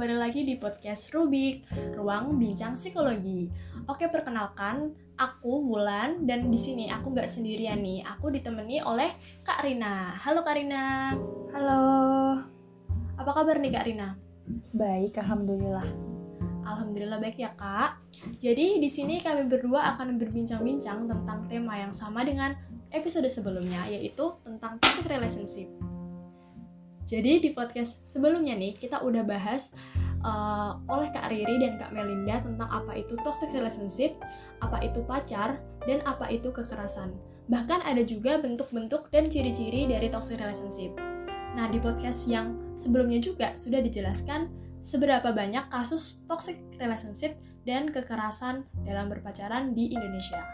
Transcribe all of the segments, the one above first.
kembali lagi di podcast Rubik, Ruang Bincang Psikologi. Oke, perkenalkan, aku Wulan dan di sini aku nggak sendirian nih. Aku ditemani oleh Kak Rina. Halo Kak Rina. Halo. Apa kabar nih Kak Rina? Baik, alhamdulillah. Alhamdulillah baik ya Kak. Jadi di sini kami berdua akan berbincang-bincang tentang tema yang sama dengan episode sebelumnya yaitu tentang toxic relationship. Jadi di podcast sebelumnya nih kita udah bahas uh, oleh Kak Riri dan Kak Melinda tentang apa itu toxic relationship, apa itu pacar, dan apa itu kekerasan. Bahkan ada juga bentuk-bentuk dan ciri-ciri dari toxic relationship. Nah, di podcast yang sebelumnya juga sudah dijelaskan seberapa banyak kasus toxic relationship dan kekerasan dalam berpacaran di Indonesia.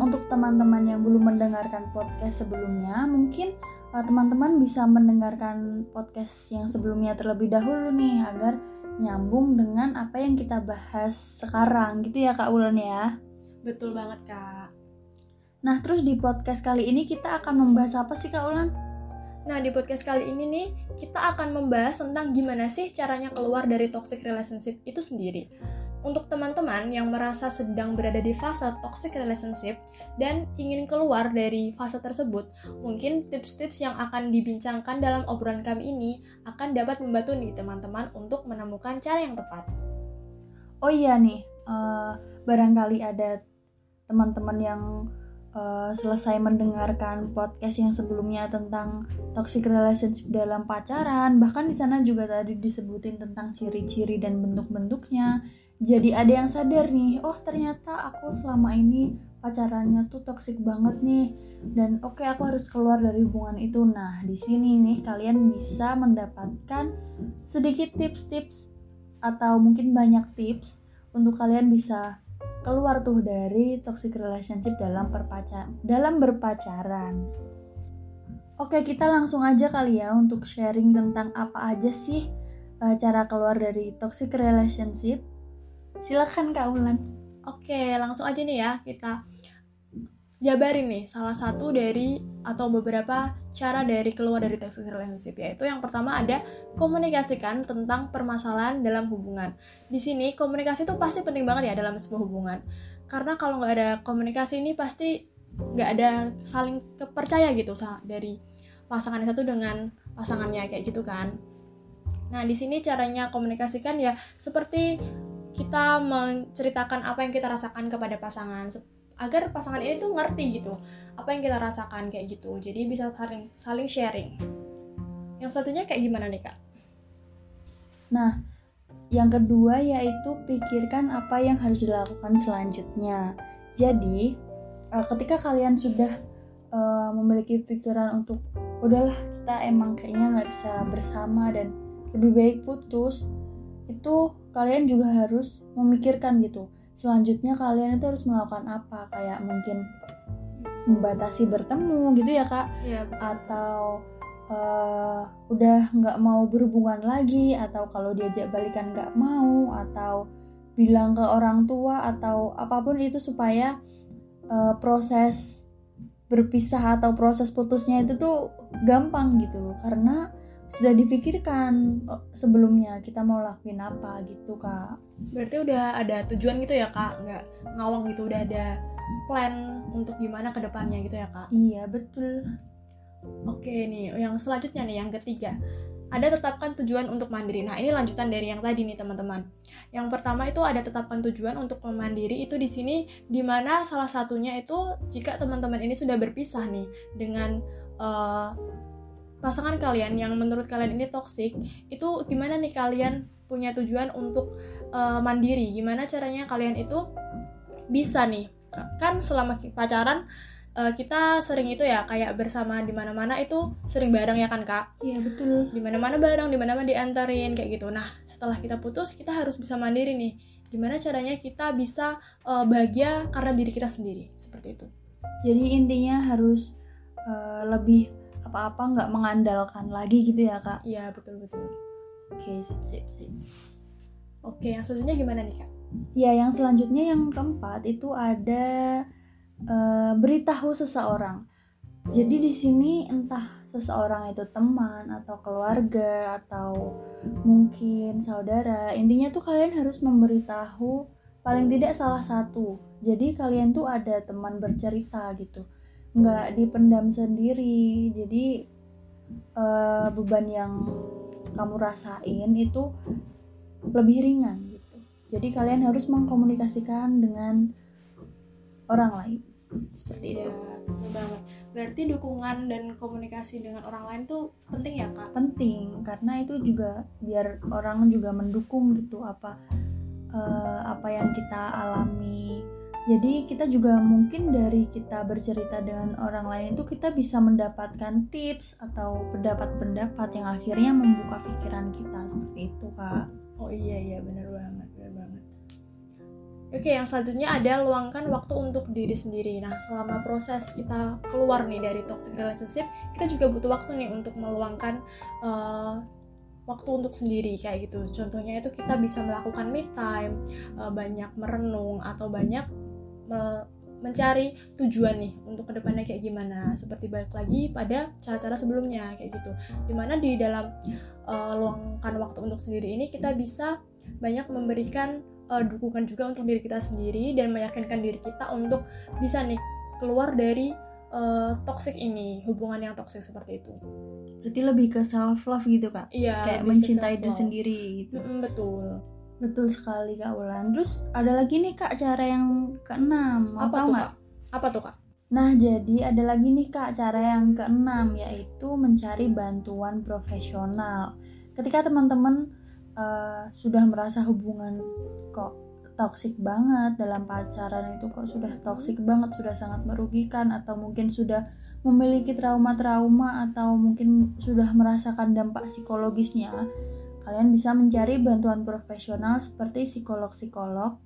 Untuk teman-teman yang belum mendengarkan podcast sebelumnya, mungkin teman-teman bisa mendengarkan podcast yang sebelumnya terlebih dahulu nih agar nyambung dengan apa yang kita bahas sekarang gitu ya Kak Ulan ya. Betul banget Kak. Nah terus di podcast kali ini kita akan membahas apa sih Kak Ulan? Nah di podcast kali ini nih kita akan membahas tentang gimana sih caranya keluar dari toxic relationship itu sendiri. Untuk teman-teman yang merasa sedang berada di fase toxic relationship dan ingin keluar dari fase tersebut, mungkin tips-tips yang akan dibincangkan dalam obrolan kami ini akan dapat membantu nih teman-teman untuk menemukan cara yang tepat. Oh iya nih, uh, barangkali ada teman-teman yang uh, selesai mendengarkan podcast yang sebelumnya tentang toxic relationship dalam pacaran, bahkan di sana juga tadi disebutin tentang ciri-ciri dan bentuk-bentuknya jadi ada yang sadar nih oh ternyata aku selama ini pacarannya tuh toksik banget nih. Dan oke okay, aku harus keluar dari hubungan itu. Nah di sini nih kalian bisa mendapatkan sedikit tips-tips atau mungkin banyak tips untuk kalian bisa keluar tuh dari toxic relationship dalam perpacar dalam berpacaran. Oke kita langsung aja kali ya untuk sharing tentang apa aja sih uh, cara keluar dari toxic relationship Silakan Kak Ulan. Oke, langsung aja nih ya kita jabarin nih salah satu dari atau beberapa cara dari keluar dari toxic relationship yaitu yang pertama ada komunikasikan tentang permasalahan dalam hubungan. Di sini komunikasi itu pasti penting banget ya dalam sebuah hubungan karena kalau nggak ada komunikasi ini pasti nggak ada saling kepercaya gitu dari pasangan satu dengan pasangannya kayak gitu kan. Nah di sini caranya komunikasikan ya seperti kita menceritakan apa yang kita rasakan kepada pasangan. Agar pasangan ini tuh ngerti gitu apa yang kita rasakan kayak gitu. Jadi bisa saling saling sharing. Yang satunya kayak gimana nih kak? Nah yang kedua yaitu pikirkan apa yang harus dilakukan selanjutnya. Jadi eh, ketika kalian sudah uh, memiliki pikiran untuk udahlah kita emang kayaknya nggak bisa bersama dan lebih baik putus itu kalian juga harus memikirkan gitu selanjutnya kalian itu harus melakukan apa? Kayak mungkin membatasi bertemu gitu ya kak. Ya, atau uh, udah nggak mau berhubungan lagi atau kalau diajak balikan nggak mau atau bilang ke orang tua atau apa pun itu supaya uh, proses berpisah atau proses putusnya itu tuh gampang gitu. Karena sudah difikirkan oh, sebelumnya kita mau lakuin apa? Gitu kak. Berarti udah ada tujuan gitu ya kak? Nggak ngawang gitu udah ada plan untuk gimana ke depannya gitu ya kak? Iya betul. Oke nih yang selanjutnya nih yang ketiga. Ada tetapkan tujuan untuk mandiri. Nah, ini lanjutan dari yang tadi nih, teman-teman. Yang pertama itu ada tetapkan tujuan untuk memandiri itu di sini di mana salah satunya itu jika teman-teman ini sudah berpisah nih dengan uh, pasangan kalian yang menurut kalian ini toksik itu gimana nih kalian punya tujuan untuk uh, mandiri? Gimana caranya kalian itu bisa nih? Kan selama pacaran uh, kita sering itu ya kayak bersama di mana-mana itu sering bareng ya kan kak? Iya betul. Di mana-mana bareng di mana-mana diantarin kayak gitu. Nah setelah kita putus kita harus bisa mandiri nih. Gimana caranya kita bisa uh, bahagia karena diri kita sendiri? Seperti itu. Jadi intinya harus uh, lebih apa-apa nggak mengandalkan lagi gitu ya kak? Iya betul betul. Oke sip sip sip. Oke yang selanjutnya gimana nih kak? Ya yang selanjutnya yang keempat itu ada uh, beritahu seseorang. Jadi di sini entah seseorang itu teman atau keluarga atau mungkin saudara intinya tuh kalian harus memberitahu paling tidak salah satu. Jadi kalian tuh ada teman bercerita gitu nggak dipendam sendiri. Jadi uh, beban yang kamu rasain itu lebih ringan gitu. Jadi kalian harus mengkomunikasikan dengan orang lain. Seperti ya, itu. betul banget. Berarti dukungan dan komunikasi dengan orang lain tuh penting ya kak? Penting karena itu juga biar orang juga mendukung gitu apa uh, apa yang kita alami jadi kita juga mungkin dari kita bercerita dengan orang lain itu kita bisa mendapatkan tips atau pendapat-pendapat yang akhirnya membuka pikiran kita seperti itu kak oh iya iya benar banget benar banget Oke, yang selanjutnya ada luangkan waktu untuk diri sendiri. Nah, selama proses kita keluar nih dari toxic relationship, kita juga butuh waktu nih untuk meluangkan uh, waktu untuk sendiri kayak gitu. Contohnya itu kita bisa melakukan me time, uh, banyak merenung atau banyak me mencari tujuan nih untuk ke depannya kayak gimana. Seperti balik lagi pada cara-cara sebelumnya kayak gitu. Di mana di dalam uh, luangkan waktu untuk sendiri ini kita bisa banyak memberikan uh, dukungan juga untuk diri kita sendiri dan meyakinkan diri kita untuk bisa nih keluar dari uh, toxic ini hubungan yang toxic seperti itu. Berarti lebih ke self love gitu kak? Iya kayak mencintai diri sendiri gitu. Mm -hmm, betul betul sekali kak Ulan terus ada lagi nih kak cara yang keenam apa tuh kak? Apa tuh kak? Nah, jadi ada lagi nih Kak, cara yang keenam yaitu mencari bantuan profesional. Ketika teman-teman uh, sudah merasa hubungan kok toksik banget dalam pacaran itu kok sudah toksik banget sudah sangat merugikan atau mungkin sudah memiliki trauma-trauma atau mungkin sudah merasakan dampak psikologisnya kalian bisa mencari bantuan profesional seperti psikolog-psikolog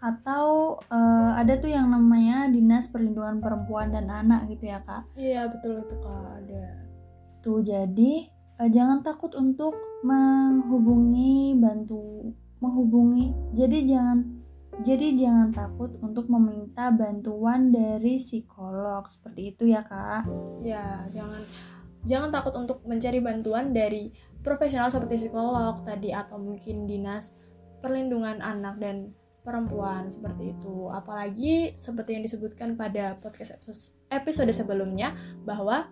atau uh, ada tuh yang namanya dinas perlindungan perempuan dan anak gitu ya kak. Iya betul itu kak ada. Tuh jadi uh, jangan takut untuk menghubungi bantu menghubungi jadi jangan jadi jangan takut untuk meminta bantuan dari psikolog seperti itu ya kak. Ya jangan jangan takut untuk mencari bantuan dari profesional seperti psikolog tadi atau mungkin dinas perlindungan anak dan perempuan seperti itu apalagi seperti yang disebutkan pada podcast episode sebelumnya bahwa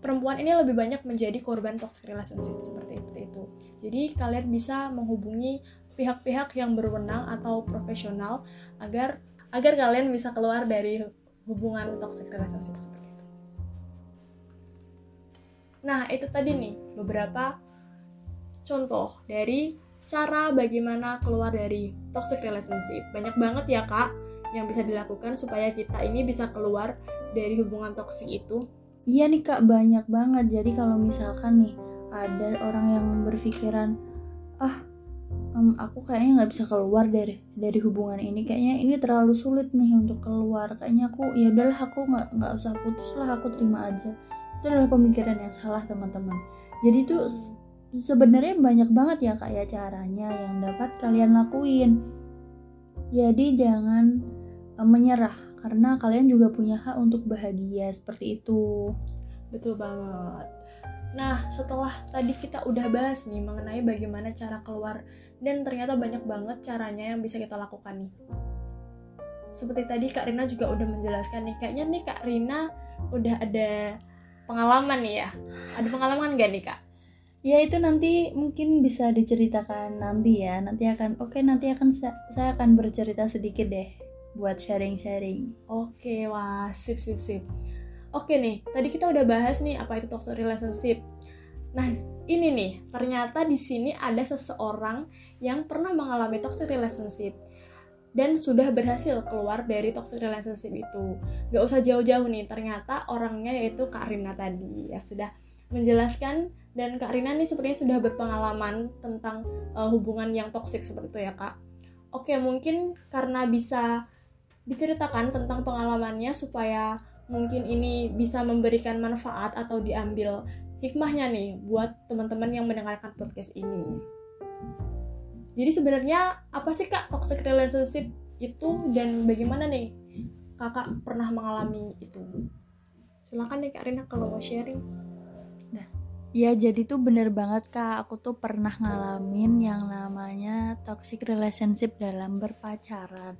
perempuan ini lebih banyak menjadi korban toxic relationship seperti itu. Jadi kalian bisa menghubungi pihak-pihak yang berwenang atau profesional agar agar kalian bisa keluar dari hubungan toxic relationship seperti itu. Nah, itu tadi nih beberapa contoh dari cara bagaimana keluar dari toxic relationship. Banyak banget ya, Kak, yang bisa dilakukan supaya kita ini bisa keluar dari hubungan toxic itu Iya nih kak banyak banget. Jadi kalau misalkan nih ada orang yang berpikiran ah um, aku kayaknya nggak bisa keluar dari dari hubungan ini kayaknya ini terlalu sulit nih untuk keluar kayaknya aku ya udahlah aku nggak nggak usah putus lah aku terima aja itu adalah pemikiran yang salah teman-teman jadi tuh sebenarnya banyak banget ya kak ya caranya yang dapat kalian lakuin jadi jangan um, menyerah karena kalian juga punya hak untuk bahagia seperti itu. Betul banget. Nah, setelah tadi kita udah bahas nih mengenai bagaimana cara keluar dan ternyata banyak banget caranya yang bisa kita lakukan nih. Seperti tadi Kak Rina juga udah menjelaskan nih, kayaknya nih Kak Rina udah ada pengalaman nih ya. Ada pengalaman gak nih Kak? Ya itu nanti mungkin bisa diceritakan nanti ya. Nanti akan oke okay, nanti akan saya akan bercerita sedikit deh buat sharing-sharing. Oke, wah, sip sip sip. Oke nih, tadi kita udah bahas nih apa itu toxic relationship. Nah, ini nih, ternyata di sini ada seseorang yang pernah mengalami toxic relationship dan sudah berhasil keluar dari toxic relationship itu. Gak usah jauh-jauh nih, ternyata orangnya yaitu Kak Rina tadi ya sudah menjelaskan dan Kak Rina nih sepertinya sudah berpengalaman tentang uh, hubungan yang toxic seperti itu ya Kak. Oke, mungkin karena bisa diceritakan tentang pengalamannya supaya mungkin ini bisa memberikan manfaat atau diambil hikmahnya nih buat teman-teman yang mendengarkan podcast ini. Jadi sebenarnya apa sih kak toxic relationship itu dan bagaimana nih kakak pernah mengalami itu? silakan nih kak Rina kalau mau sharing. Ya jadi tuh bener banget kak. Aku tuh pernah ngalamin yang namanya toxic relationship dalam berpacaran.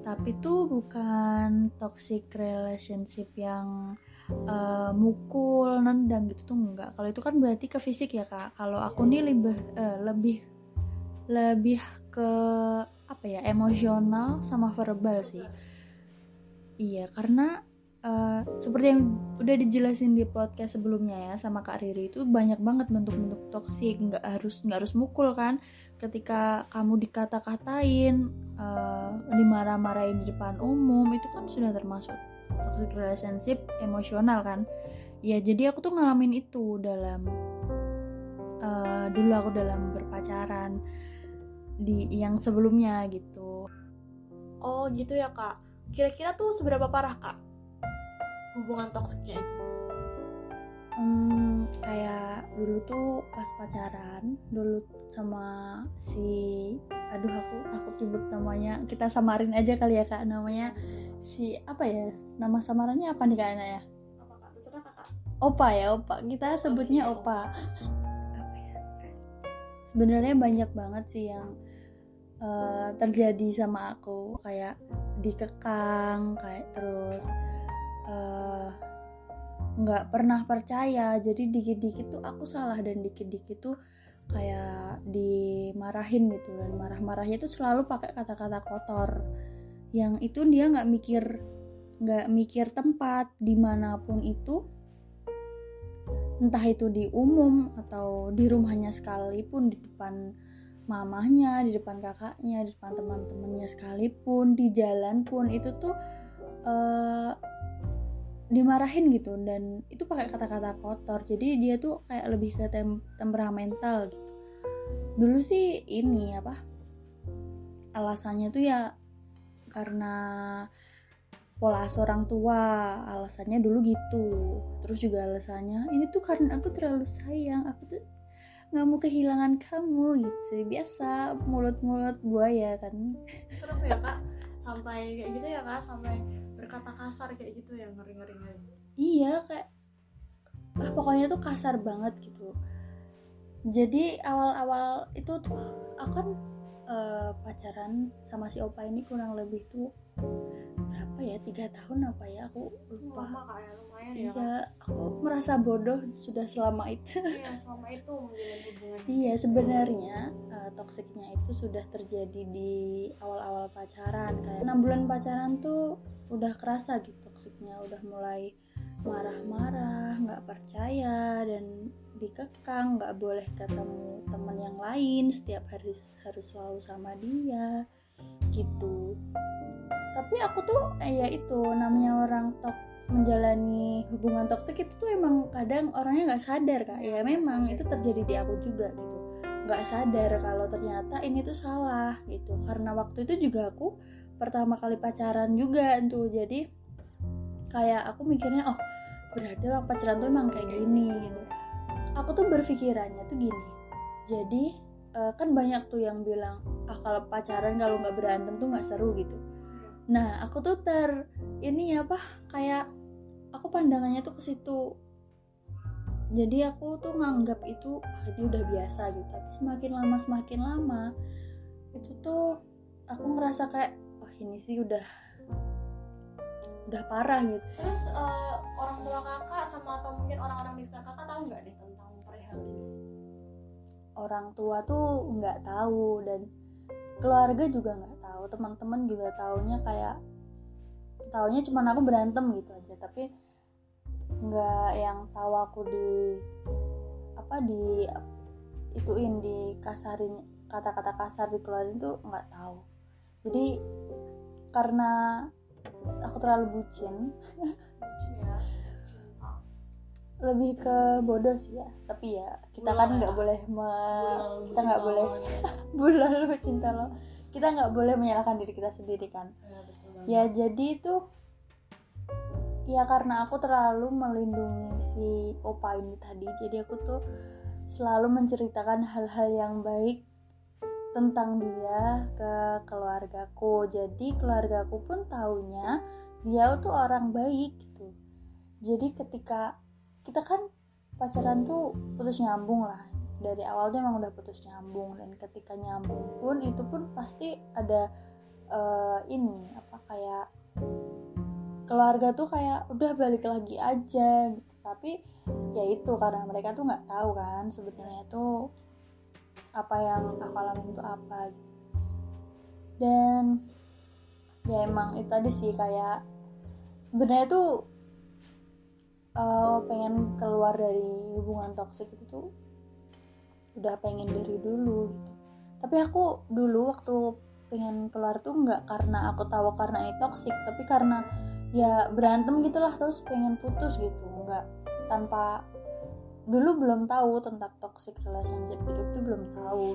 Tapi tuh bukan toxic relationship yang uh, mukul, nendang gitu tuh enggak. Kalau itu kan berarti ke fisik ya kak. Kalau aku nih lebih uh, lebih lebih ke apa ya emosional sama verbal sih. Iya karena uh, seperti yang udah dijelasin di podcast sebelumnya ya sama Kak Riri itu banyak banget bentuk-bentuk toksik nggak harus nggak harus mukul kan. Ketika kamu dikata-katain uh, dimarah-marahin di depan umum itu kan sudah termasuk toxic relationship emosional kan. Ya jadi aku tuh ngalamin itu dalam uh, dulu aku dalam berpacaran di yang sebelumnya gitu. Oh gitu ya kak. Kira-kira tuh seberapa parah kak hubungan toksiknya itu? Hmm, kayak dulu tuh pas pacaran dulu sama si aduh aku takut sebut namanya. Kita samarin aja kali ya kak namanya si apa ya nama samarannya apa nih kak ya? Apa kak? Terserah kakak. Opa ya opa. Kita sebutnya opa. Apa ya sebenarnya banyak banget sih yang uh, terjadi sama aku kayak dikekang kayak terus Eh, nggak uh, pernah percaya. Jadi dikit-dikit tuh aku salah dan dikit-dikit tuh kayak dimarahin gitu. Dan marah-marahnya tuh selalu pakai kata-kata kotor. Yang itu dia nggak mikir nggak mikir tempat di mana pun itu. Entah itu di umum atau di rumahnya sekalipun di depan mamahnya di depan kakaknya di depan teman-temannya sekalipun di jalan pun itu tuh uh, dimarahin gitu. Dan itu pakai kata-kata kotor. Jadi dia tuh kayak lebih ke tem temperamental gitu. Dulu sih ini apa alasannya tuh ya karena pola seorang tua. Alasannya dulu gitu. Terus juga alasannya ini tuh karena aku terlalu sayang. Aku tuh nggak mau kehilangan kamu gitu. Biasa mulut-mulut buaya kan. Serem ya kak. Sampai kayak gitu ya kak. Sampai berkata kasar kayak gitu ya ngeri ngeri iya kayak ah pokoknya tuh kasar banget gitu. Jadi awal-awal itu tuh aku kan uh, pacaran sama si opa ini kurang lebih tuh berapa ya tiga tahun apa ya aku lupa. Lama kak ya lumayan iya, ya aku merasa bodoh sudah selama itu. Iya selama itu menjalin hubungan. Iya sebenarnya uh, toksiknya itu sudah terjadi di awal-awal pacaran kayak enam bulan pacaran tuh udah kerasa gitu toksiknya udah mulai marah-marah nggak percaya dan dikekang nggak boleh ketemu teman yang lain setiap hari harus selalu sama dia gitu. Tapi aku tuh eh, ya itu namanya orang tok menjalani hubungan toksik itu tuh emang kadang orangnya nggak sadar kak. Ya memang itu terjadi di aku juga gitu. Nggak sadar kalau ternyata ini tuh salah gitu. Karena waktu itu juga aku pertama kali pacaran juga tuh. Jadi kayak aku mikirnya oh berarti orang pacaran tuh emang kayak gini gitu. Aku tuh berpikirannya tuh gini. Jadi uh, kan banyak tuh yang bilang ah kalau pacaran kalau nggak berantem tuh nggak seru gitu. Nah aku tuh ter ini apa kayak aku pandangannya tuh ke situ. Jadi aku tuh nganggap itu ah, ini udah biasa gitu. Tapi semakin lama semakin lama itu tuh aku ngerasa kayak ini sih udah udah parah gitu. Terus uh, orang tua kakak sama atau mungkin orang-orang di sekitar kakak tahu nggak nih tentang perihal ini? Orang tua tuh nggak tahu dan keluarga juga nggak tahu. Teman-teman juga taunya kayak taunya cuma aku berantem gitu aja tapi nggak yang tahu aku di apa di ituin di kasarin kata-kata kasar dikeluarin tuh nggak tahu. Jadi karena aku terlalu bucin lebih ke bodoh sih ya. Tapi ya kita kan nggak ya. boleh me kita nggak boleh bulan lu cinta lo. Kita nggak boleh menyalahkan diri kita sendiri kan. Ya, ya jadi itu ya karena aku terlalu melindungi si opa ini tadi jadi aku tuh selalu menceritakan hal-hal yang baik tentang dia ke keluargaku. Jadi keluargaku pun taunya dia tuh orang baik gitu. Jadi ketika kita kan pacaran tuh putus nyambung lah. Dari awal tuh emang udah putus nyambung dan ketika nyambung pun itu pun pasti ada uh, ini apa kayak keluarga tuh kayak udah balik lagi aja gitu tapi ya itu karena mereka tuh nggak tahu kan sebenarnya tuh apa yang aku alami itu apa gitu. dan ya emang itu tadi sih kayak sebenarnya tuh uh, pengen keluar dari hubungan toksik itu tuh udah pengen dari dulu gitu tapi aku dulu waktu pengen keluar tuh nggak karena aku tahu karena ini toksik tapi karena ya berantem gitulah terus pengen putus gitu. Nggak tanpa dulu belum tahu tentang toxic relationship gitu tuh belum tahu.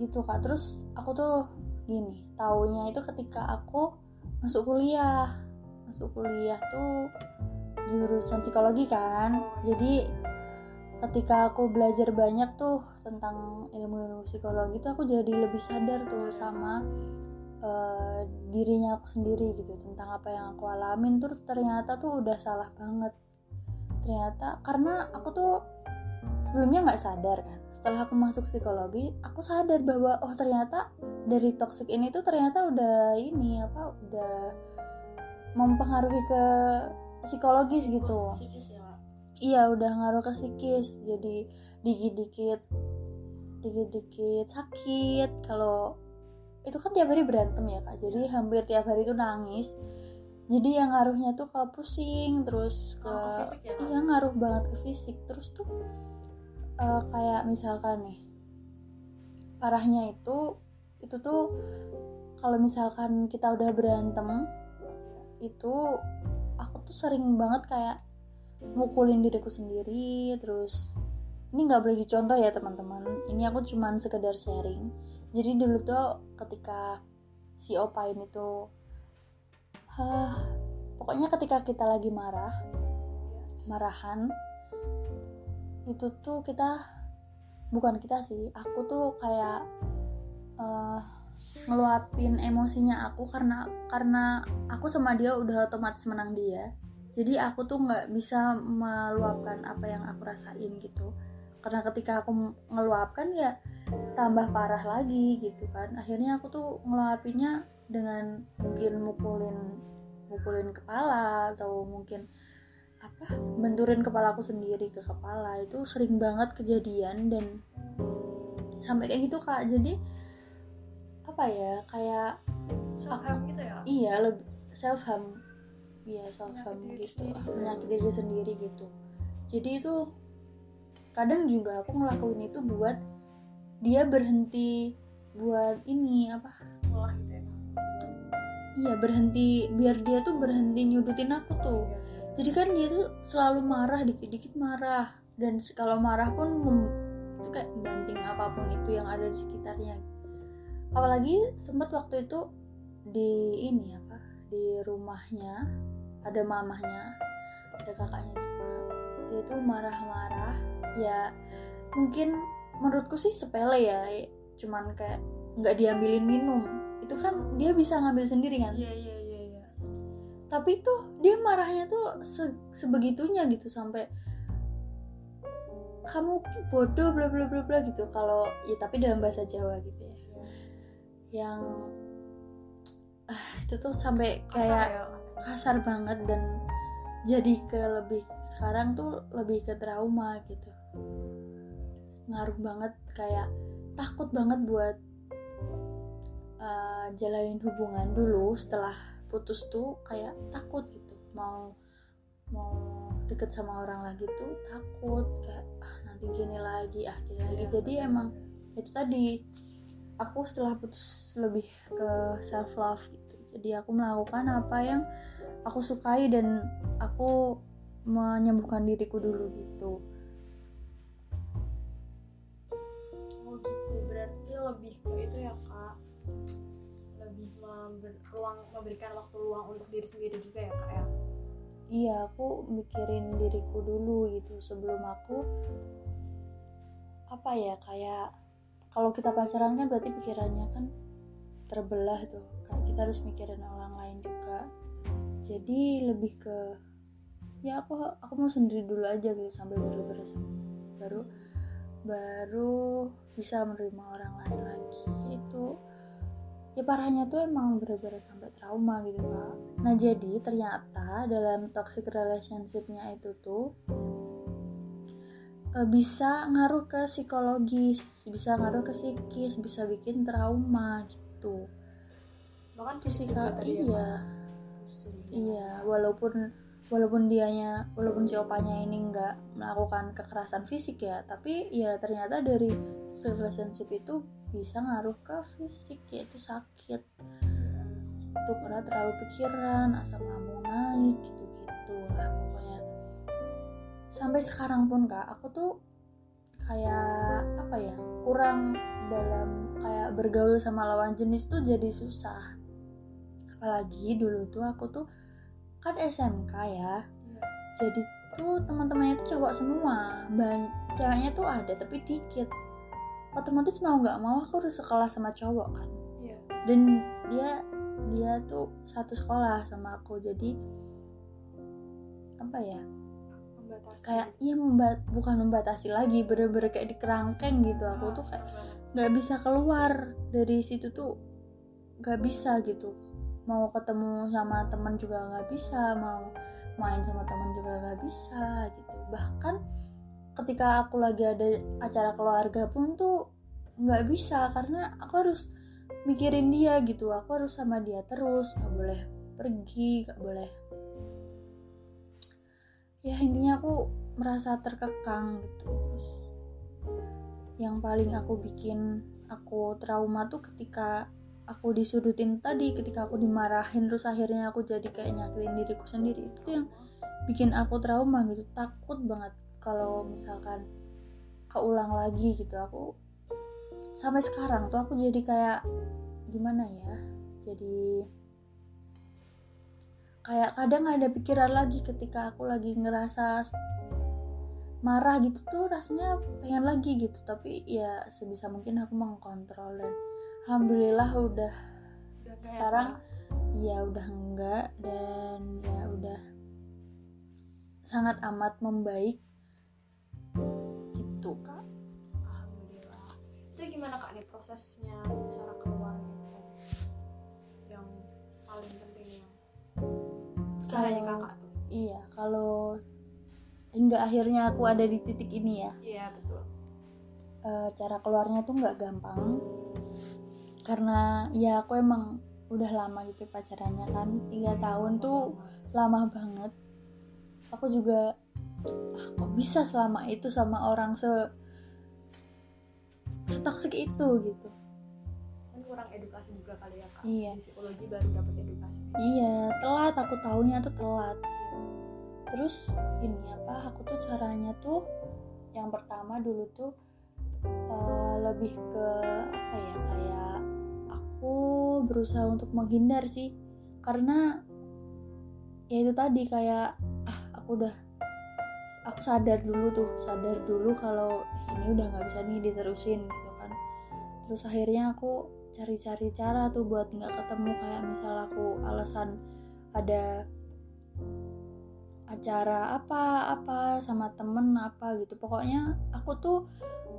Gitu kak. Terus aku tuh gini taunya itu ketika aku masuk kuliah. Masuk kuliah tuh jurusan psikologi kan. Jadi ketika aku belajar banyak tuh tentang ilmu-ilmu psikologi tuh aku jadi lebih sadar tuh sama uh, dirinya aku sendiri gitu tentang apa yang aku alamin tuh ternyata tuh udah salah banget. Ternyata karena aku tuh sebelumnya nggak sadar kan. Setelah aku masuk psikologi aku sadar bahwa oh ternyata dari toxic ini tuh ternyata udah ini apa udah mempengaruhi ke psikologis gitu iya udah ngaruh ke psikis. Jadi dikit-dikit dikit-dikit sakit. Kalau itu kan tiap hari berantem ya kak. Jadi hampir tiap hari itu nangis. Jadi yang ngaruhnya tuh ke pusing terus ke, ke fisik ya, iya ngaruh banget ke fisik. Terus tuh uh, kayak misalkan nih parahnya itu itu tuh kalau misalkan kita udah berantem itu aku tuh sering banget kayak mukulin diriku sendiri terus ini nggak boleh dicontoh ya teman-teman. Ini aku cuman sekedar sharing. Jadi dulu tuh ketika si opain itu uh, pokoknya ketika kita lagi marah marahan itu tuh kita bukan kita sih aku tuh kayak uh, ngeluapin emosinya aku karena karena aku sama dia udah otomatis menang dia jadi aku tuh nggak bisa meluapkan apa yang aku rasain gitu. Karena ketika aku ngeluapkan ya tambah parah lagi gitu kan. Akhirnya aku tuh ngeluapinnya dengan mungkin mukulin mukulin kepala atau mungkin apa benturin kepala aku sendiri ke kepala. Itu sering banget kejadian dan sampai kayak gitu kak. Jadi apa ya kayak self harm gitu ya? Iya lebih self harm iya self harm gitu menyakiti diri sendiri gitu. Jadi itu kadang juga aku ngelakuin itu buat dia berhenti buat ini apa? Olah gitu ya. Iya berhenti biar dia tuh berhenti nyudutin aku tuh. Iya, iya. jadi kan dia tuh selalu marah dikit-dikit marah. Dan kalau marah pun mem, itu kayak banting apa pun itu yang ada di sekitarnya. Apalagi sempat waktu itu di ini apa di rumahnya ada mamahnya ada kakaknya juga. Dia tuh marah-marah. Ya mungkin menurutku sih sepele ya. Cuman kayak nggak diambilin minum. Itu kan dia bisa ngambil sendiri kan? Iya iya iya iya. Tapi tuh dia marahnya tuh se sebegitunya gitu sampai kamu bodoh bla bla bla bla gitu. Kalau ya tapi dalam bahasa Jawa gitu ya. Iya. yang ah, itu tuh sampai kayak ya, kasar banget dan jadi ke lebih sekarang tuh lebih ke trauma gitu. Ngaruh banget kayak takut banget buat uh, jalanin hubungan dulu setelah putus tuh kayak takut gitu. Mau mau deket sama orang lagi tuh takut kayak ah nanti gini lagi ah gini lagi. Iya, jadi emang itu tadi aku setelah putus lebih ke self love gitu jadi aku melakukan apa yang aku sukai dan aku menyembuhkan diriku dulu gitu. Oh gitu. Berarti lebih ke itu ya kak. Lebih member, ruang memberikan waktu luang untuk diri sendiri juga ya kak ya? Iya aku mikirin diriku dulu gitu sebelum aku apa ya kayak kalau kita pacaran kan berarti pikirannya kan terbelah tuh. Kayak kita harus mikirin orang lain juga. Jadi lebih ke ya aku aku mau sendiri dulu aja gitu sampai bener-bener baru baru bisa menerima orang lain lagi. Itu ya parahnya tuh emang bener-bener sampai trauma gitu kak. Nah jadi ternyata dalam toxic relationshipnya itu tuh e, bisa ngaruh ke psikologis bisa ngaruh ke psikis bisa bikin trauma gitu bahkan fisik juga tadi ya, iya. Iya walaupun walaupun dianya walaupun si opanya ini nggak melakukan kekerasan fisik ya tapi ya ternyata dari relationship itu bisa ngaruh ke fisik yaitu sakit. Itu karena terlalu pikiran asam lambung naik gitu gitu lah pokoknya. Sampai sekarang pun kak aku tuh kayak apa ya kurang dalam kayak bergaul sama lawan jenis tuh jadi susah. Apalagi dulu tuh aku tuh kan SMK ya. Jadi tuh teman-temannya tuh cowok semua. Banyak ceweknya tuh ada tapi dikit. Otomatis mau nggak mau aku harus sekolah sama cowok kan. Iya. dan dia dia tuh satu sekolah sama aku. Jadi apa ya? Membatasi. kayak iya membat bukan membatasi lagi bener-bener kayak di kerangkeng gitu. Aku tuh kayak nggak bisa keluar dari situ tuh nggak bisa gitu. Mau ketemu sama teman juga nggak bisa mau main sama teman juga nggak bisa gitu. Bahkan ketika aku lagi ada acara keluarga pun tuh nggak bisa karena aku harus mikirin dia gitu. Aku harus sama dia terus nggak boleh pergi nggak boleh. Ya intinya aku merasa terkekang gitu. Terus yang paling aku bikin aku trauma tuh ketika aku disudutin tadi ketika aku dimarahin terus akhirnya aku jadi kayak nyakitin diriku sendiri. Itu yang bikin aku trauma gitu takut banget kalau misalkan keulang lagi gitu. Aku sampai sekarang tuh aku jadi kayak gimana ya jadi kayak kadang ada pikiran lagi ketika aku lagi ngerasa marah gitu tuh rasanya pengen lagi gitu. Tapi ya sebisa mungkin aku mengkontrol dan alhamdulillah udah Udah sekarang apa? ya udah enggak dan ya udah sangat amat membaik gitu. Kak alhamdulillah. Itu gimana kak nih prosesnya cara keluar gitu yang paling penting yang caranya kakak tuh. iya kalau hingga akhirnya aku ada di titik ini ya. Iya betul. Eh, cara keluarnya tuh nggak gampang. Karena ya aku emang udah lama gitu pacarannya kan. Tiga tahun tuh lama banget. Aku juga ah, kok bisa selama itu sama orang se setoksik itu gitu. Kan kurang edukasi juga kali ya kak. Iya. psikologi baru dapat edukasi. Iya telat. Aku tahunya tuh telat terus ini apa aku tuh caranya tuh yang pertama dulu tuh eh, lebih ke apa ya kayak aku berusaha untuk menghindar sih. Karena ya itu tadi kayak ah aku udah aku sadar dulu tuh sadar dulu kalau "Eh, ini udah nggak bisa nih diterusin gitu kan. Terus akhirnya aku cari-cari cara tuh buat nggak ketemu kayak misal aku alasan ada acara apa apa sama temen apa gitu. Pokoknya aku tuh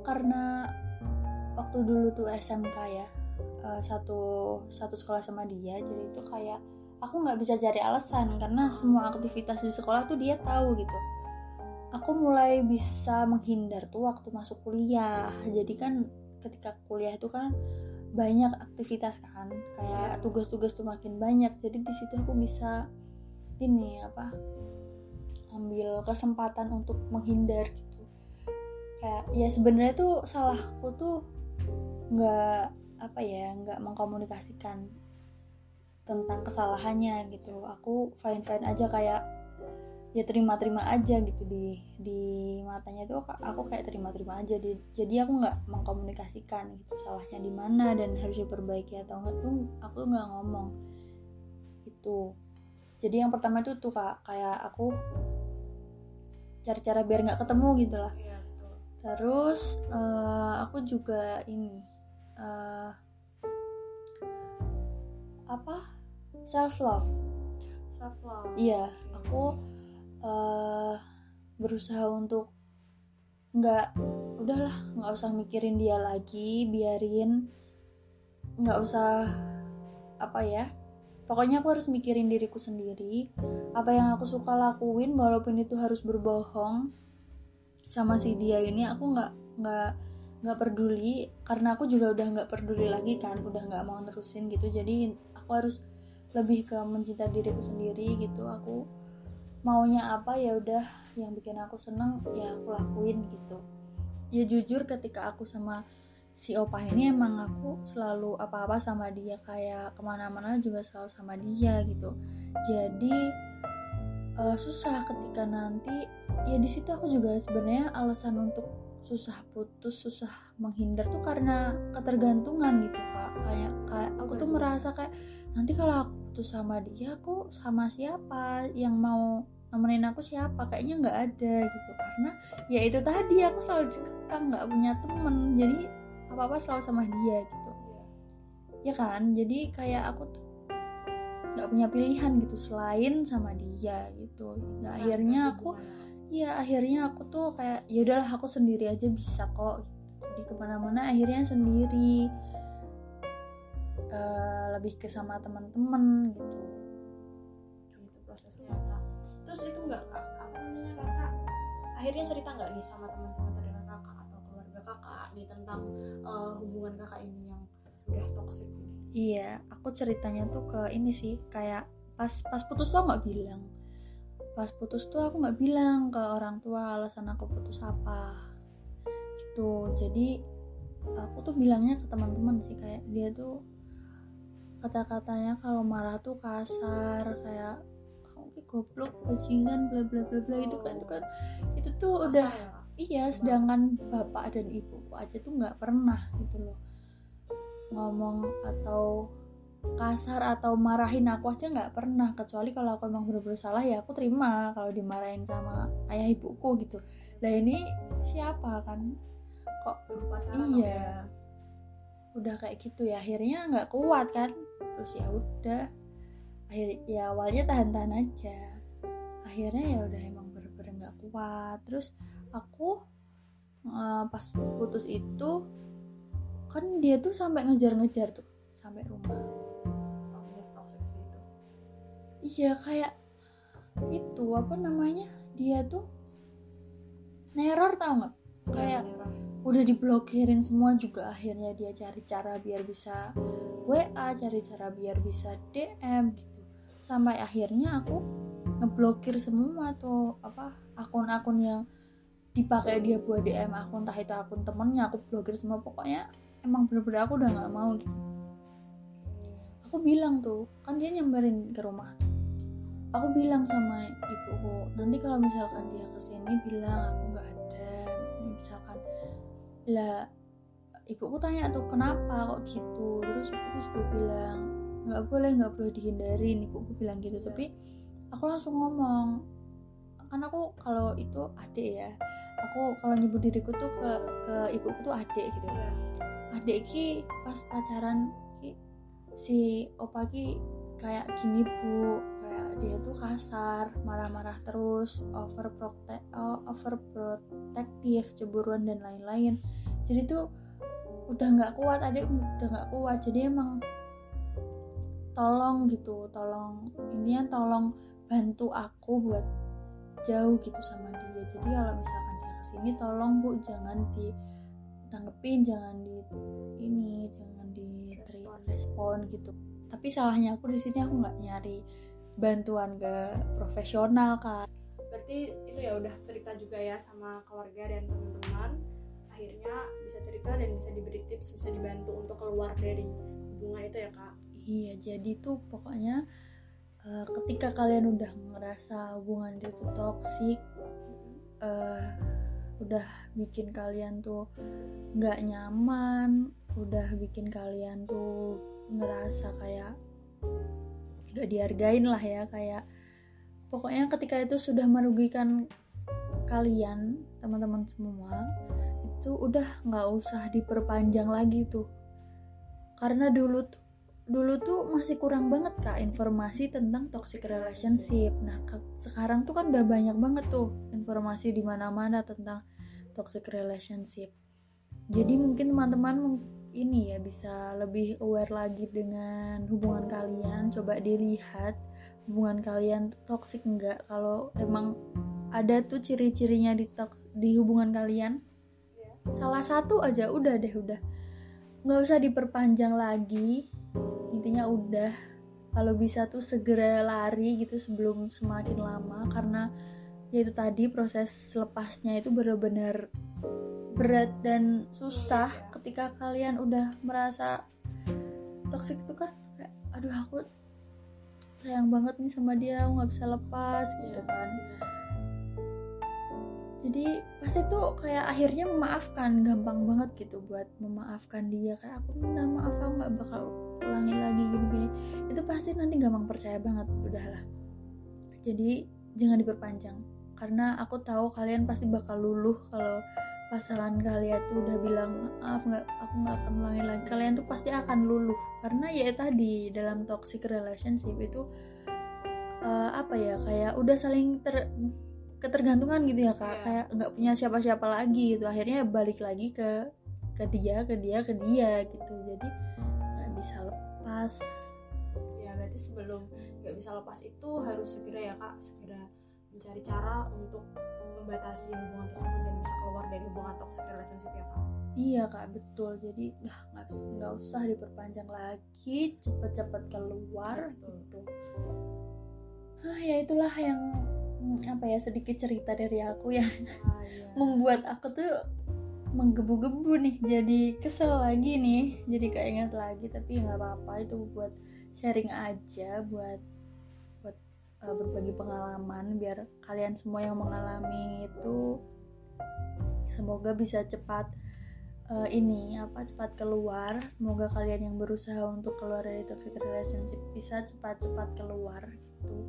karena waktu dulu tuh SMK ya eh, satu satu sekolah sama dia jadi itu kayak aku nggak bisa cari alasan karena semua aktivitas di sekolah tuh dia tahu gitu. Aku mulai bisa menghindar tuh waktu masuk kuliah. Jadi kan ketika kuliah itu kan banyak aktivitas kan kayak tugas-tugas tuh makin banyak. Jadi di situ aku bisa ini apa ambil kesempatan untuk menghindar gitu. Kayak ya sebenarnya tuh salahku tuh nggak apa ya nggak mengkomunikasikan tentang kesalahannya gitu. Aku fine fine aja kayak ya terima terima aja gitu di di matanya tuh aku kayak terima terima aja di, jadi aku nggak mengkomunikasikan gitu salahnya di mana dan harus diperbaiki atau enggak tuh aku nggak ngomong. Itu. Jadi yang pertama itu tuh kak kayak aku cari cara biar nggak ketemu gitu lah. Iya betul. Terus eh, aku juga ini eh, apa? Self love self love iya aku uh, berusaha untuk nggak udahlah nggak usah mikirin dia lagi biarin nggak usah apa ya pokoknya aku harus mikirin diriku sendiri. Apa yang aku suka lakuin walaupun itu harus berbohong sama si dia ini aku nggak nggak nggak peduli. Karena aku juga udah nggak peduli lagi kan udah nggak mau terusin gitu. Jadi aku harus lebih ke mencintai diriku sendiri gitu. Aku maunya apa ya udah. Yang bikin aku seneng ya aku lakuin gitu. Ya jujur ketika aku sama si opa ini emang aku selalu apa-apa sama dia kayak ke mana-mana juga selalu sama dia gitu. Jadi uh, susah ketika nanti ya di situ aku juga sebenarnya alasan untuk susah putus susah menghindar tuh karena ketergantungan gitu kak. Kayak kayak aku tuh merasa kayak nanti kalau aku putus sama dia aku sama siapa? Yang mau nemenin aku siapa? Kayaknya nggak ada gitu. Karena ya itu tadi aku selalu dikekang nggak punya temen. Jadi apa apa selalu sama dia gitu. Ya kan? Jadi kayak aku tuh nggak punya pilihan gitu selain sama dia gitu. Nah, akhirnya aku ya akhirnya aku tuh kayak ya udahlah aku sendiri aja bisa kok. Jadi ke mana-mana akhirnya sendiri. Uh, lebih ke sama teman-teman gitu. Gitu prosesnya kak. Terus itu enggak kak apa namanya kakak akhirnya cerita nggak nih sama teman-teman kakak nih tentang uh, hubungan kakak ini yang udah toksik iya aku ceritanya tuh ke ini sih kayak pas pas putus tuh nggak bilang. Pas putus tuh aku nggak bilang ke orang tua alasan aku putus apa gitu. Jadi aku tuh bilangnya ke teman-teman sih kayak dia tuh kata-katanya kalau marah tuh kasar kayak kamu goblok bajingan bla bla bla bla itu kan itu kan. Itu tuh udah ya? Iya sedangkan bapak dan ibuku aja tuh nggak pernah gitu loh. Ngomong atau kasar atau marahin aku aja nggak pernah. Kecuali kalau aku emang bener-bener salah ya aku terima kalau dimarahin sama ayah ibuku gitu. Lah ini siapa kan? Kok iya. udah kayak gitu ya akhirnya nggak kuat kan? Terus ya udah akhir ya awalnya tahan-tahan aja. Akhirnya ya udah emang bener-bener nggak kuat. Terus aku uh, pas putus itu kan dia tuh sampai ngejar-ngejar tuh sampai rumah. Iya kayak itu apa namanya dia tuh neror tau nggak? Kayak udah diblokirin semua juga akhirnya dia cari cara biar bisa WA cari cara biar bisa DM gitu. Sampai akhirnya aku ngeblokir semua tuh apa akun-akun yang dipakai dia buat DM akun entah itu akun temennya aku blokir semua pokoknya emang bener-bener aku udah nggak mau gitu. Aku bilang tuh kan dia nyamperin ke rumah. Aku bilang sama ibuku nanti kalau misalkan dia ke sini bilang aku nggak ada misalkan. Lah ibuku tanya tuh kenapa kok gitu? Terus ibuku juga bilang nggak boleh nggak boleh dihindarin ibuku bilang gitu. Tapi aku langsung ngomong kan aku kalau itu adik ya aku kalau nyebut diriku tuh ke ke ibuku tuh adik gitu. Adik ki pas pacaran ki si opa ki kayak gini bu. Kayak dia tuh kasar marah-marah terus over protect oh, over protektif cemburuan dan lain-lain. Jadi tuh udah nggak kuat adik udah nggak kuat. Jadi emang tolong gitu tolong ini yang tolong bantu aku buat jauh gitu sama dia. Jadi kalau misalkan ke sini tolong bu jangan ditanggepin jangan di ini jangan di respon. gitu. Tapi salahnya aku di sini aku nggak nyari bantuan ke profesional kan berarti itu ya udah cerita juga ya sama keluarga dan teman-teman. Akhirnya bisa cerita dan bisa diberi tips bisa dibantu untuk keluar dari hubungan itu ya kak? Iya jadi tuh pokoknya uh, ketika kalian udah ngerasa hubungan itu toksik uh, udah bikin kalian tuh nggak nyaman udah bikin kalian tuh ngerasa kayak gak dihargain lah ya kayak pokoknya ketika itu sudah merugikan kalian teman-teman semua itu udah nggak usah diperpanjang lagi tuh. Karena dulu tuh dulu tuh masih kurang banget kak informasi tentang toxic relationship. Nah sekarang tuh kan udah banyak banget tuh informasi di mana-mana tentang toxic relationship. Jadi mungkin teman-teman ini ya bisa lebih aware lagi dengan hubungan kalian. Coba dilihat hubungan kalian toxic enggak. Kalau emang ada tuh ciri-cirinya di toks- di hubungan kalian, salah satu aja udah deh udah nggak usah diperpanjang lagi intinya udah kalau bisa tuh segera lari gitu sebelum semakin lama karena ya itu tadi proses lepasnya itu benar-benar berat dan susah ketika kalian udah merasa toksik itu kan kayak aduh aku sayang banget nih sama dia aku nggak bisa lepas gitu Iya. kan jadi pasti tuh kayak akhirnya memaafkan gampang banget gitu buat memaafkan dia. Kayak aku minta maaf aku nggak bakal ulangin lagi gini-gini. Itu pasti nanti gampang percaya banget udahlah jadi jangan diperpanjang. Karena aku tahu kalian pasti bakal luluh kalau pasangan kalian tuh udah bilang maaf nggak aku nggak akan ulangin lagi. Kalian tuh pasti akan luluh. Karena ya tadi dalam toxic relationship itu eh, apa ya kayak udah saling ter ketergantungan gitu ya kak. Iya. kayak nggak punya siapa-siapa lagi gitu. Akhirnya balik lagi ke ke dia ke dia ke dia gitu. Jadi nggak bisa lepas. Ya berarti sebelum nggak bisa lepas itu harus segera ya kak. Segera mencari cara untuk membatasi hubungan tersebut dan bisa keluar dari hubungan toxic relationship ya kak. Iya kak. Betul. Jadi nggak nggak usah diperpanjang lagi. Cepet-cepet keluar Betul. gitu. Ah ya itulah yang apa ya sedikit cerita dari aku yang ah, iya. membuat aku tuh menggebu-gebu nih jadi kesel lagi nih jadi keinget lagi tapi nggak apa-apa itu buat sharing aja buat buat uh, berbagi pengalaman biar kalian semua yang mengalami itu semoga bisa cepat uh, ini apa cepat keluar semoga kalian yang berusaha untuk keluar dari toxic relationship bisa cepat-cepat keluar gitu ya,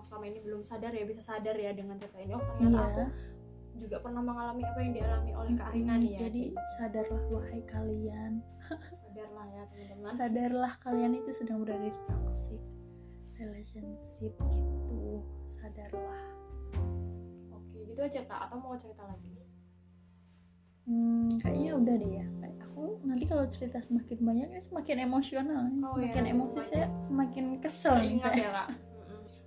yang selama ini belum sadar ya bisa sadar ya dengan cerita ini. Oh ternyata Iya. aku juga pernah mengalami apa yang dialami oleh Kak Rina nih ya. jadi sadarlah wahai kalian sadarlah ya teman-teman. sadarlah kalian itu sedang berada di toxic relationship gitu sadarlah Oke, gitu aja Kak. Atau mau cerita lagi hmm, kayaknya udah deh ya Kayak aku nanti kalau cerita semakin banyak ini semakin emosional Oh, iya, semakin nanti emosi semakin- saya semakin kesel nih saya ya Kak.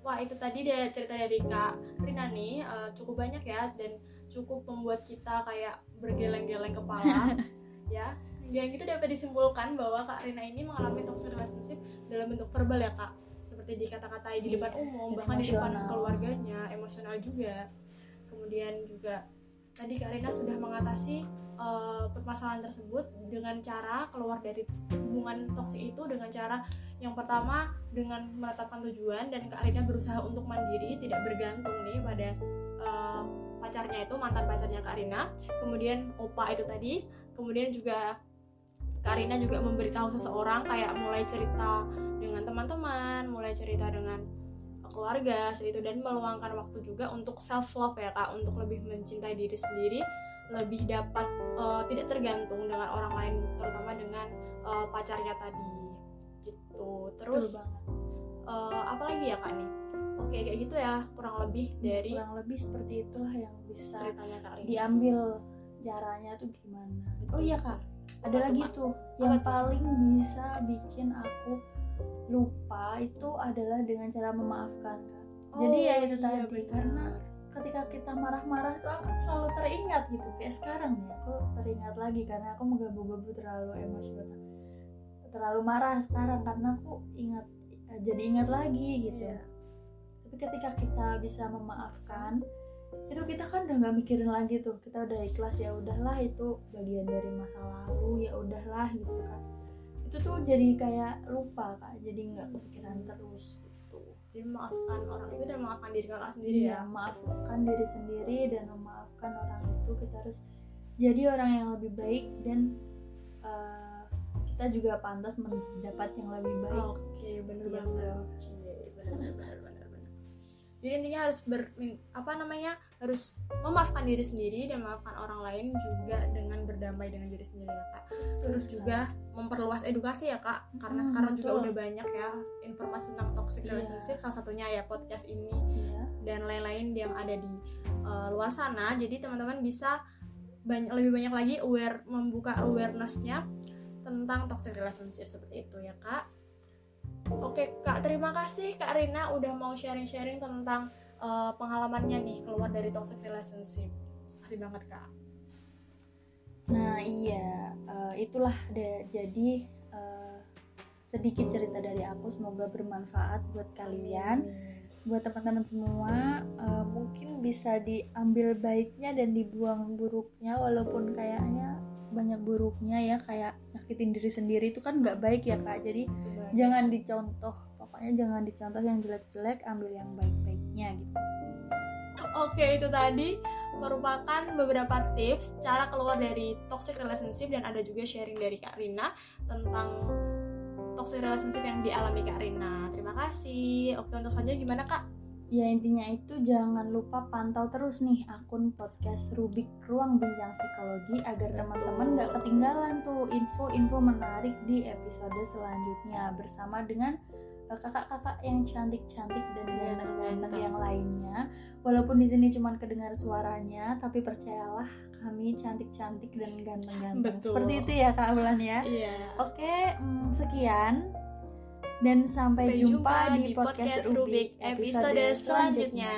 Wah itu tadi dia cerita dari Kak Rina nih eh, cukup banyak ya dan cukup membuat kita kayak bergeleng-geleng kepala ya. Dan itu dapat disimpulkan bahwa Kak Rina ini mengalami toxic relationship dalam bentuk verbal ya Kak. Seperti dikata-katai di depan Iya, umum, dan bahkan di depan keluarganya, emosional juga. Kemudian juga tadi Kak Rina sudah mengatasi eh, permasalahan tersebut dengan cara keluar dari hubungan toksik itu dengan cara yang pertama dengan menetapkan tujuan dan Kak berusaha untuk mandiri tidak bergantung nih pada eh, pacarnya itu mantan pacarnya Kak Rina. Kemudian opa itu tadi. Kemudian juga Kak Rina juga memberitahu seseorang kayak mulai cerita dengan teman-teman mulai cerita dengan keluarga itu dan meluangkan waktu juga untuk self love ya kak untuk lebih mencintai diri sendiri lebih dapat eh, tidak tergantung dengan orang lain terutama dengan eh, pacarnya tadi. Gitu. Terus Betul banget. eh, apa lagi ya kak nih? Oke kayak gitu ya kurang lebih dari kurang lebih seperti itulah yang bisa ceritanya kak Rina. diambil caranya tuh gimana. Oh iya kak. Ada Apa lagi tuh yang paling bisa bikin aku lupa itu adalah dengan cara memaafkan kak. Jadi ya itu iya, tadi benar. karena ketika kita marah-marah tuh akan selalu teringat gitu kayak sekarang nih aku teringat lagi karena aku menggebu-gebu terlalu emosional. Terlalu marah sekarang karena aku ingat jadi ingat lagi gitu. Iya. tapi ketika kita bisa memaafkan itu kita kan udah nggak mikirin lagi tuh. Kita udah ikhlas ya udahlah itu bagian dari masa lalu ya udahlah gitu kan. Itu tuh jadi kayak lupa kak. Jadi nggak kepikiran terus jadi memaafkan orang itu dan memaafkan diri kakak sendiri Iya, ya. maafkan diri sendiri dan memaafkan orang itu. Kita harus jadi orang yang lebih baik dan uh, kita juga pantas mendapat yang lebih baik. Oke bener Gitu. banget. Bener bener bener bener. Jadi intinya harus ber apa namanya harus memaafkan diri sendiri dan memaafkan orang lain juga dengan berdamai dengan diri sendiri ya kak terus juga memperluas edukasi ya kak karena Hmm, sekarang juga betul. udah banyak ya informasi tentang toxic Iya. relationship salah satunya ya podcast ini Iya. dan lain-lain yang ada di uh, luar sana jadi teman-teman bisa banyak lebih banyak lagi aware membuka awarenessnya tentang toxic relationship seperti itu ya kak oke kak terima kasih kak Rina udah mau sharing-sharing tentang uh, pengalamannya nih keluar dari toxic relationship. Kasih banget kak. Nah iya eh, itulah deh. Jadi eh, sedikit cerita dari aku semoga bermanfaat buat kalian. Buat teman-teman semua eh, mungkin bisa diambil baiknya dan dibuang buruknya walaupun kayaknya banyak buruknya ya kayak nyakitin diri sendiri itu kan nggak baik ya kak. Jadi jangan dicontoh. Pokoknya jangan dicontoh yang jelek-jelek ambil yang gitu Oke, itu tadi merupakan beberapa tips cara keluar dari toxic relationship dan ada juga sharing dari Kak Rina tentang toxic relationship yang dialami Kak Rina. Terima kasih. Oke, untuk selanjutnya gimana Kak? Ya intinya itu jangan lupa pantau terus nih akun podcast Rubik Ruang Bincang Psikologi agar teman-teman nggak ketinggalan tuh info-info menarik di episode selanjutnya bersama dengan kakak-kakak yang cantik-cantik dan ganteng-ganteng yang lainnya. Walaupun di sini cuma kedengar suaranya, tapi percayalah kami cantik-cantik dan ganteng-ganteng. Seperti itu ya Kak Ulan ya. Iya. Oke, mm, sekian dan sampai, Sampai jumpa, di podcast, Rubik episode selanjutnya.